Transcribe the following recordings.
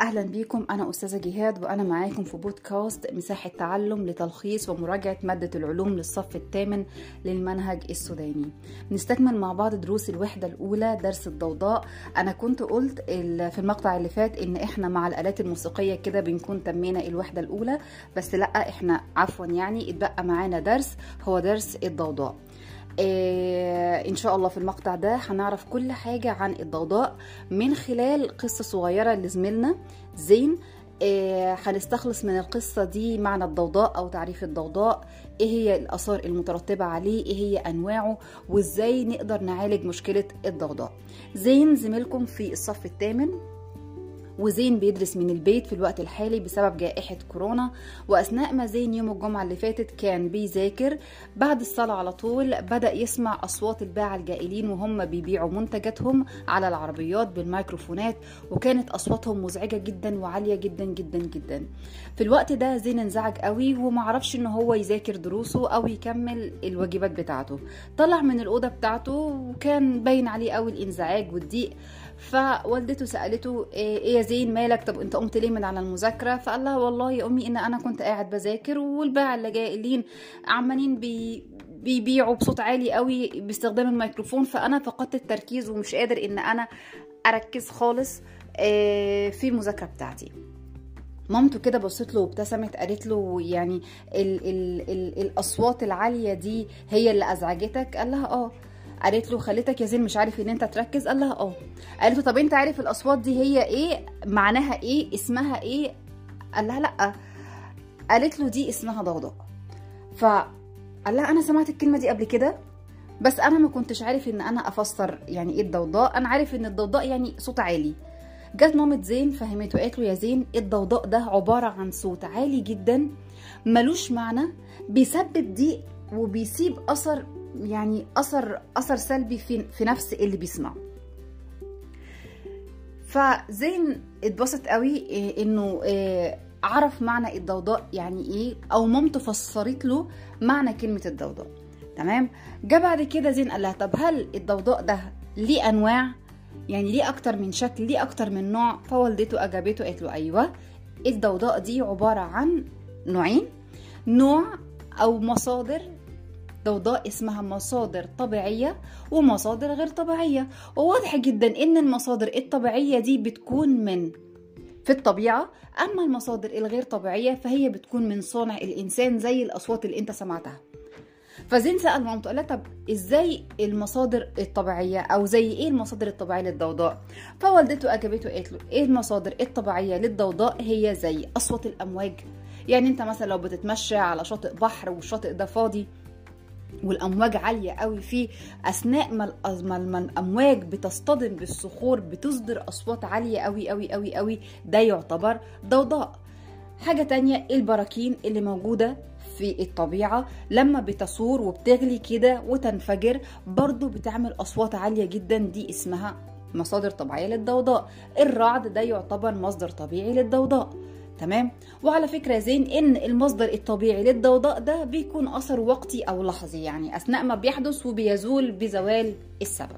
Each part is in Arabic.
أهلا بيكم. أنا أستاذة جهاد وأنا معاكم في بودكاست مساحة تعلم لتلخيص ومراجعة مادة العلوم للصف الثامن للمنهج السوداني. نستكمل مع بعض دروس الوحدة الأولى درس الضوضاء. أنا كنت قلت في المقطع اللي فات إن إحنا مع الآلات الموسيقية كده بنكون تمينا الوحدة الأولى بس لأ إحنا عفوا يعني اتبقى معانا درس هو درس الضوضاء. إن شاء الله في المقطع ده هنعرف كل حاجة عن الضوضاء من خلال قصة صغيرة لزميلنا زين. آه، هنستخلص من القصة دي معنى الضوضاء أو تعريف الضوضاء إيه هي الآثار المترتبة عليه إيه هي أنواعه وإزاي نقدر نعالج مشكلة الضوضاء. زين زميلكم في الصف الثامن. وزين بيدرس من البيت في الوقت الحالي بسبب جائحة كورونا. وأثناء ما زين يوم الجمعة اللي فاتت كان بيذاكر. بعد الصلاة على طول بدأ يسمع أصوات الباعة الجائلين وهم بيبيعوا منتجاتهم على العربيات بالميكروفونات وكانت أصواتهم مزعجة جدا وعالية جدا جدا جدا. في الوقت ده زين انزعج قوي ومعرفش إن هو يذاكر دروسه أو يكمل الواجبات بتاعته. طلع من الأوضة بتاعته وكان باين عليه قوي الانزعاج والضيق. فوالدته سألته إيه إيه يا زين مالك؟ طب أنت قمت ليه من على المذاكرة؟ فقال لها والله يا أمي إن أنا كنت قاعد بذاكر والباعة اللي جايين عمالين بي بيبيعوا بصوت عالي قوي باستخدام الميكروفون فأنا فقدت التركيز ومش قادر إن أنا أركز خالص آه، في المذاكرة بتاعتي. مامته كده بصت له وابتسمت قالت له يعني ال ال ال الأصوات العالية دي هي اللي أزعجتك؟ قال لها آه. قالت له خليتك يا زين مش عارف ان انت تركز. قال لها آه. قالت له طب انت عارف الاصوات دي هي إيه؟ معناها إيه؟ اسمها إيه؟ قال لها لا. قالت له دي اسمها ضوضاء. فقال لها أنا سمعت الكلمة دي قبل كده بس أنا ما كنتش عارف ان أنا افسر يعني إيه الضوضاء. أنا عارف ان الضوضاء يعني صوت عالي. جت مامة زين فهمته قالت له يا زين الضوضاء ده عبارة عن صوت عالي جدا ملوش معنى بيسبب ضيق وبيسيب أثر يعني أثر أثر سلبي في في نفس اللي بيسمعه. فزين اتبسط قوي إيه إنه إيه عرف معنى الضوضاء يعني إيه أو مامته فسرت له معنى كلمة الضوضاء. تمام؟ جه بعد كده زين قال لها طب هل الضوضاء ده ليه أنواع؟ يعني ليه أكتر من شكل ليه أكتر من نوع؟ فوالدته أجابته قالت له أيوه الضوضاء دي عبارة عن نوعين نوع أو مصادر ضوضاء اسمها مصادر طبيعية ومصادر غير طبيعية. وواضح جدا إن المصادر الطبيعية دي بتكون من في الطبيعة أما المصادر الغير طبيعية فهي بتكون من صنع الإنسان زي الأصوات اللي أنت سمعتها. فزين سأل مامته قال لها طب إزاي المصادر الطبيعية أو زي إيه المصادر الطبيعية للضوضاء؟ فوالدته أجابته قالت له إيه المصادر الطبيعية للضوضاء؟ هي زي أصوات الأمواج. يعني أنت مثلا لو بتتمشى على شاطئ بحر والشاطئ ده فاضي والأمواج عالية قوي فيه أثناء ما الأمواج بتصطدم بالصخور بتصدر أصوات عالية قوي قوي قوي قوي. ده يعتبر ضوضاء. حاجة تانية البراكين اللي موجودة في الطبيعة لما بتصور وبتغلي كده وتنفجر برضو بتعمل أصوات عالية جدا. دي اسمها مصادر طبيعية للضوضاء. الرعد ده يعتبر مصدر طبيعي للضوضاء. تمام؟ وعلى فكرة زين إن المصدر الطبيعي للضوضاء ده بيكون أثر وقتي أو لحظي يعني أثناء ما بيحدث وبيزول بزوال السبب.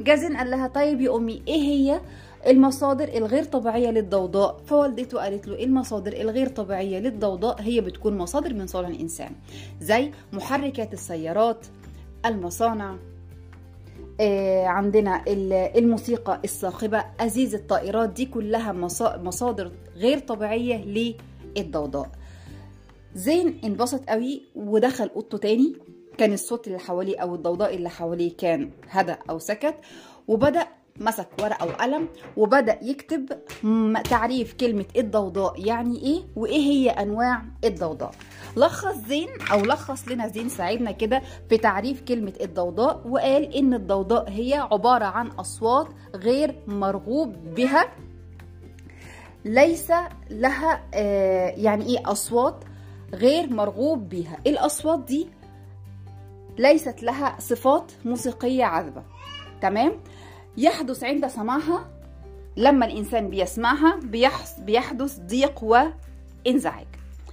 جازين قال لها طيب يا أمي إيه هي المصادر الغير طبيعية للضوضاء؟ فوالدته قالت له المصادر الغير طبيعية للضوضاء هي بتكون مصادر من صنع الإنسان زي محركات السيارات المصانع آه، عندنا ال- الموسيقى الصاخبة أزيز الطائرات دي كلها مصا- مصادر غير طبيعية للضوضاء. زين انبسط قوي ودخل أوضته تاني. كان الصوت اللي حواليه أو الضوضاء اللي حواليه كان هدأ أو سكت وبدأ مسك ورقة وقلم وبدأ يكتب تعريف كلمة الضوضاء يعني إيه؟ وإيه هي أنواع الضوضاء. لخص زين أو لخص لنا زين ساعدنا كده في تعريف كلمة الضوضاء وقال إن الضوضاء هي عبارة عن أصوات غير مرغوب بها. ليس لها آه، يعني إيه أصوات غير مرغوب بها الأصوات دي ليست لها صفات موسيقية عذبة. تمام؟ يحدث عند سماعها لما الإنسان بيسمعها بيحدث ضيق وانزعاج.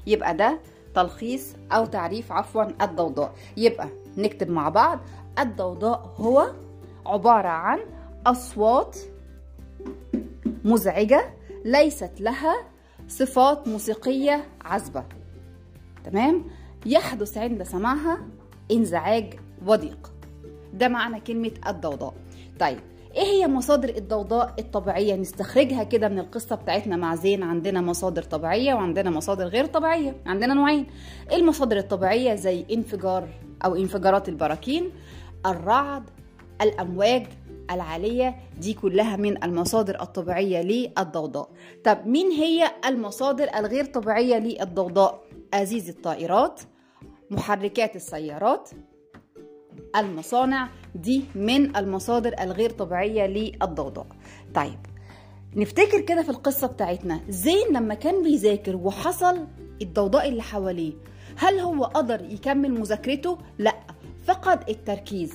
يبقى ده تلخيص أو تعريف عفوا الضوضاء. يبقى نكتب مع بعض الضوضاء هو عبارة عن أصوات مزعجة ليست لها صفات موسيقية عذبة. تمام؟ يحدث عند سماعها انزعاج وضيق. ده معنى كلمة الضوضاء. طيب إيه هي مصادر الضوضاء الطبيعية؟ نستخرجها كده من القصة بتاعتنا مع زين. عندنا مصادر طبيعية وعندنا مصادر غير طبيعية. عندنا نوعين. المصادر الطبيعية؟ زي انفجار أو انفجارات البراكين الرعد الأمواج العالية دي كلها من المصادر الطبيعية للضوضاء. طب مين هي المصادر الغير طبيعية للضوضاء؟ أزيز الطائرات محركات السيارات المصانع. دي من المصادر الغير طبيعية للضوضاء. طيب نفتكر كده في القصة بتاعتنا زين لما كان بيذاكر وحصل الضوضاء اللي حواليه هل هو قدر يكمل مذاكرته؟ لا فقد التركيز.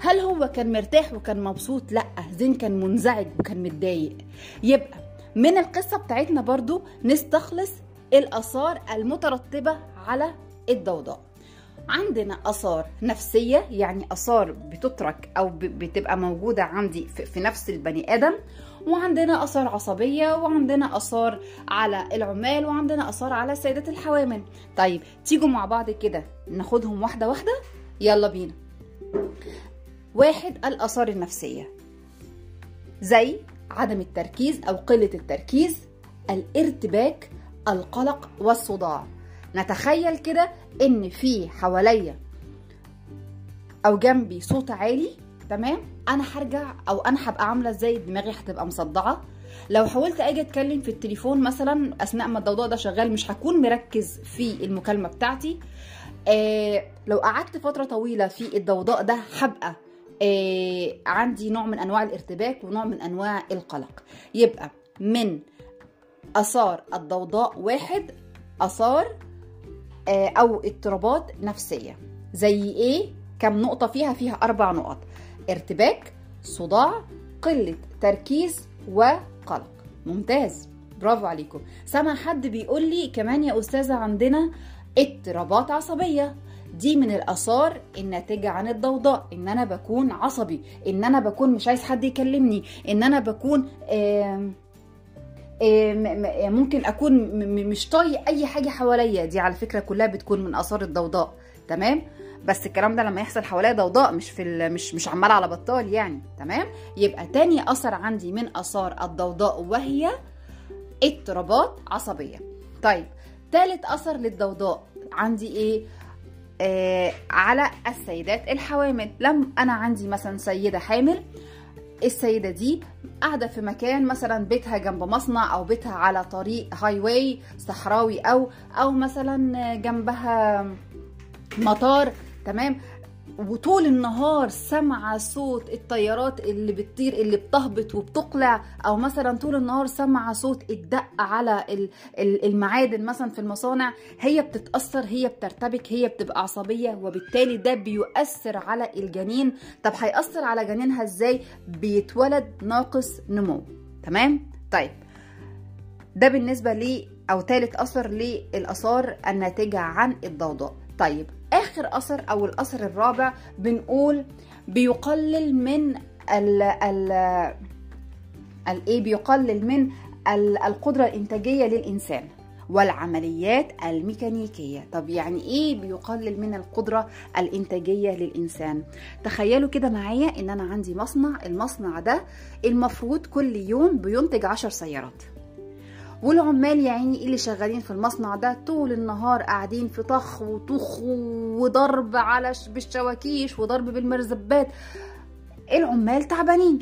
هل هو كان مرتاح وكان مبسوط؟ لا زين كان منزعج وكان متضايق. يبقى من القصة بتاعتنا برضو نستخلص الآثار المترتبة على الضوضاء. عندنا آثار نفسية يعني آثار بتترك أو بتبقى موجودة عندي في نفس البني آدم وعندنا آثار عصبية وعندنا آثار على العمال وعندنا آثار على السيدات الحوامل. طيب تيجوا مع بعض كده ناخدهم واحدة واحدة؟ يلا بينا. واحد الآثار النفسية زي عدم التركيز أو قلة التركيز الارتباك القلق والصداع. نتخيل كده إن في حواليا أو جنبي صوت عالي تمام؟ أنا هرجع أو أنا هبقى عاملة إزاي؟ دماغي هتبقى مصدعة. لو حاولت أجي أتكلم في التليفون مثلا أثناء ما الضوضاء ده شغال مش هكون مركز في المكالمة بتاعتي. آه لو قعدت فترة طويلة في الضوضاء ده هبقى عندي نوع من أنواع الارتباك ونوع من أنواع القلق. يبقى من آثار الضوضاء واحد آثار أو اضطرابات نفسية. زي إيه؟ كم نقطة فيها؟ فيها أربع نقط. ارتباك صداع قلة تركيز وقلق. ممتاز. برافو عليكم. سمع حد بيقول لي كمان يا أستاذة عندنا اضطرابات عصبية. دي من الآثار الناتجة عن الضوضاء إن أنا بكون عصبي إن أنا بكون مش عايز حد يكلمني إن أنا بكون ممكن أكون مش طايق أي حاجة حواليا. دي على فكرة كلها بتكون من آثار الضوضاء تمام؟ بس الكلام ده لما يحصل حواليا ضوضاء مش في مش مش عمال على بطال يعني تمام؟ يبقى تاني آثر عندي من آثار الضوضاء وهي اضطرابات عصبية. طيب تالت آثر للضوضاء عندي إيه؟ على السيدات الحوامل. لم أنا عندي مثلا سيدة حامل السيدة دي قاعدة في مكان مثلا بيتها جنب مصنع أو بيتها على طريق هاي واي صحراوي أو أو مثلا جنبها مطار تمام؟ وطول النهار سامعة صوت الطيارات اللي بتطير اللي بتهبط وبتقلع أو مثلا طول النهار سامعة صوت الدق على المعادن مثلا في المصانع هي بتتأثر هي بترتبك هي بتبقى عصبية وبالتالي ده بيؤثر على الجنين. طب هيأثر على جنينها إزاي؟ بيتولد ناقص نمو. تمام؟ طيب. ده بالنسبة لي أو ثالث أثر للآثار الناتجة عن الضوضاء. طيب. آخر أثر أو الأثر الرابع بنقول بيقلل من ال ال الايه بيقلل من القدرة الإنتاجية للإنسان والعمليات الميكانيكية. طب يعني إيه بيقلل من القدرة الإنتاجية للإنسان؟ تخيلوا كده معايا إن أنا عندي مصنع المصنع ده المفروض كل يوم بينتج عشر سيارات. والعمال يا عيني اللي شغالين في المصنع ده طول النهار قاعدين في طخ وطخ وضرب على بالشواكيش وضرب بالمرزبات. العمال تعبانين.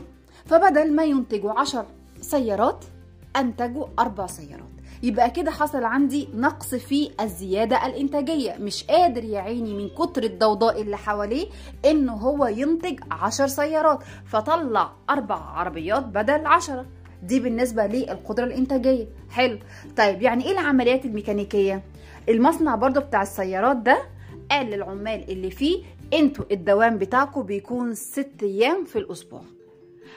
فبدل ما ينتجوا عشر سيارات أنتجوا أربع سيارات. يبقى كده حصل عندي نقص في الزيادة الإنتاجية. مش قادر يا عيني من كتر الضوضاء اللي حواليه إنه هو ينتج عشر سيارات. فطلع أربع عربيات بدل عشرة. دي بالنسبة للقدرة الإنتاجية. حلو. طيب يعني إيه العمليات الميكانيكية؟ المصنع برضو بتاع السيارات ده قال للعمال اللي فيه أنتوا الدوام بتاعكم بيكون ست أيام في الأسبوع.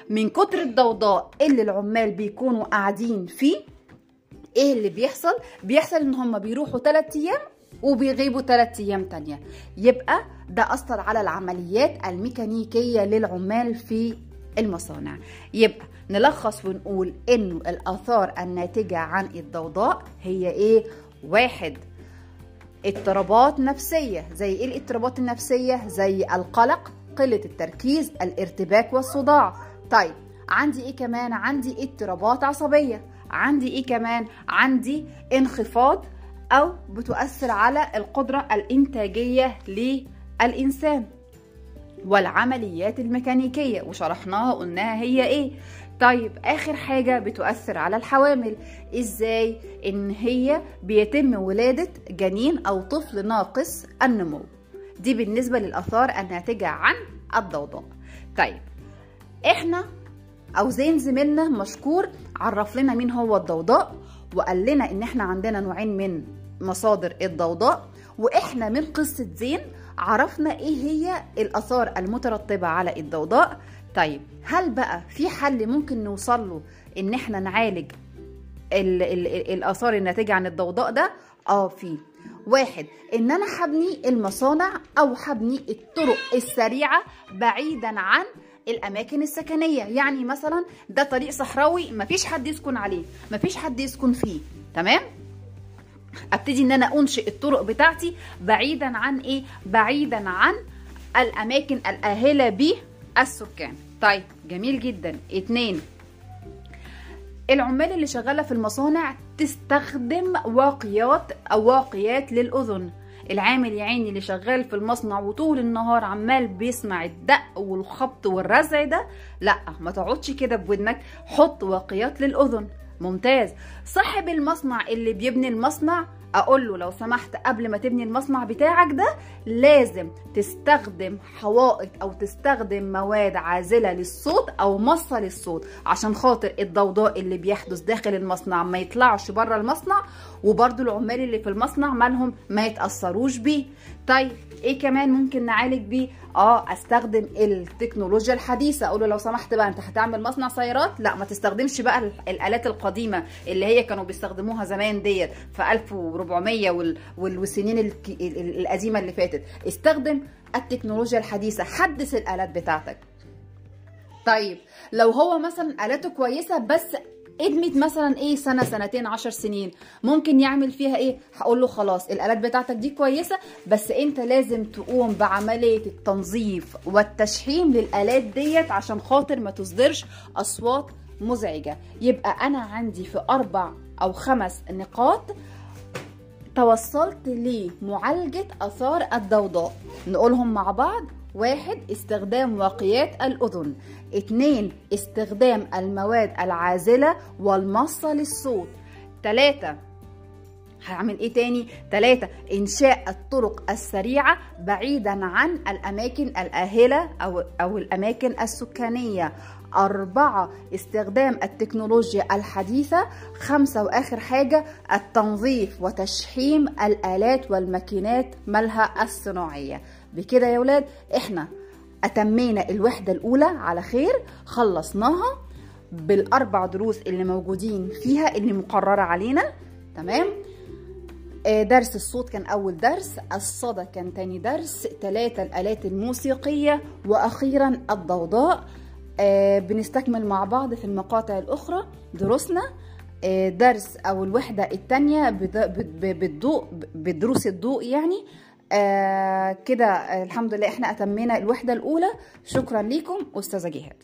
من كتر الضوضاء اللي العمال بيكونوا قاعدين فيه إيه اللي بيحصل؟ بيحصل إن هم بيروحوا 3 أيام وبيغيبوا 3 أيام تانية. يبقى ده أثر على العمليات الميكانيكية للعمال في المصانع. يبقى نلخص ونقول إنه الآثار الناتجة عن الضوضاء هي إيه؟ واحد اضطرابات نفسية زي إيه الاضطرابات النفسية؟ زي القلق قلة التركيز الارتباك والصداع. طيب عندي إيه كمان؟ عندي اضطرابات عصبية. عندي إيه كمان؟ عندي انخفاض أو بتؤثر على القدرة الإنتاجية للإنسان. والعمليات الميكانيكية وشرحناها قلناها هي إيه. طيب آخر حاجة بتؤثر على الحوامل. إزاي؟ إن هي بيتم ولادة جنين أو طفل ناقص النمو. دي بالنسبة للآثار الناتجة عن الضوضاء. طيب إحنا أو زين زميلنا مشكور عرف لنا مين هو الضوضاء وقال لنا إن إحنا عندنا نوعين من مصادر الضوضاء وإحنا من قصة زين عرفنا إيه هي الآثار المترتبة على الضوضاء. طيب هل بقى في حل ممكن نوصل له إن إحنا نعالج ال ال الآثار الناتجة عن الضوضاء ده؟ آه في. واحد إن أنا هبني المصانع أو هبني الطرق السريعة بعيدا عن الأماكن السكنية. يعني مثلا ده طريق صحراوي مفيش حد يسكن عليه مفيش حد يسكن فيه. تمام؟ أبتدي إن أنا أنشئ الطرق بتاعتي بعيدا عن إيه؟ بعيدا عن الأماكن الاهله بالسكان. طيب جميل جدا. اتنين العمال اللي شغالة في المصانع تستخدم واقيات أو واقيات للأذن. العامل يا عيني اللي شغال في المصنع وطول النهار عمال بيسمع الدق والخبط والرزع ده لأ ما تقعدش كده بودنك حط واقيات للأذن. ممتاز. صاحب المصنع اللي بيبني المصنع أقول له لو سمحت قبل ما تبني المصنع بتاعك ده لازم تستخدم حوائط أو تستخدم مواد عازلة للصوت أو مصة للصوت عشان خاطر الضوضاء اللي بيحدث داخل المصنع ما يطلعش بره المصنع وبرده العمال اللي في المصنع مالهم ما يتأثروش بيه. طيب إيه كمان ممكن نعالج بيه؟ آه أستخدم التكنولوجيا الحديثة. أقول له لو سمحت بقى أنت هتعمل مصنع سيارات؟ لا ما تستخدمش بقى الآلات القديمة اللي هي كانوا بيستخدموها زمان ديت في 1400 وال... والسنين. القديمة اللي فاتت. استخدم التكنولوجيا الحديثة. حدث الآلات بتاعتك. طيب لو هو مثلا آلاته كويسة بس ادمت مثلا إيه سنة سنتين عشر سنين. ممكن يعمل فيها إيه؟ هقول له خلاص الآلات بتاعتك دي كويسة بس أنت لازم تقوم بعملية التنظيف والتشحيم للآلات ديت عشان خاطر ما تصدرش أصوات مزعجة. يبقى أنا عندي في أربع أو خمس نقاط توصلت لمعالجة آثار الضوضاء. نقولهم مع بعض. واحد استخدام واقيات الأذن. اتنين استخدام المواد العازلة والمصة للصوت. تلاتة هعمل إيه تاني؟ تلاتة إنشاء الطرق السريعة بعيدا عن الأماكن الآهلة أو, أو الأماكن السكانية. أربعة استخدام التكنولوجيا الحديثة. خمسة وآخر حاجة التنظيف وتشحيم الآلات والماكينات مالها الصناعية. بكده يا ولاد إحنا أتمينا الوحدة الأولى على خير خلصناها بالأربع دروس اللي موجودين فيها اللي مقررة علينا تمام؟ درس الصوت كان أول درس الصدى كان تاني درس ثلاثة الآلات الموسيقية وأخيرا الضوضاء. آه بنستكمل مع بعض في المقاطع الأخرى دروسنا. آه درس أو الوحدة التانية بالضوء بدروس الضوء يعني. آه كده الحمد لله إحنا أتمينا الوحدة الأولى. شكرا لكم أستاذة جهاد.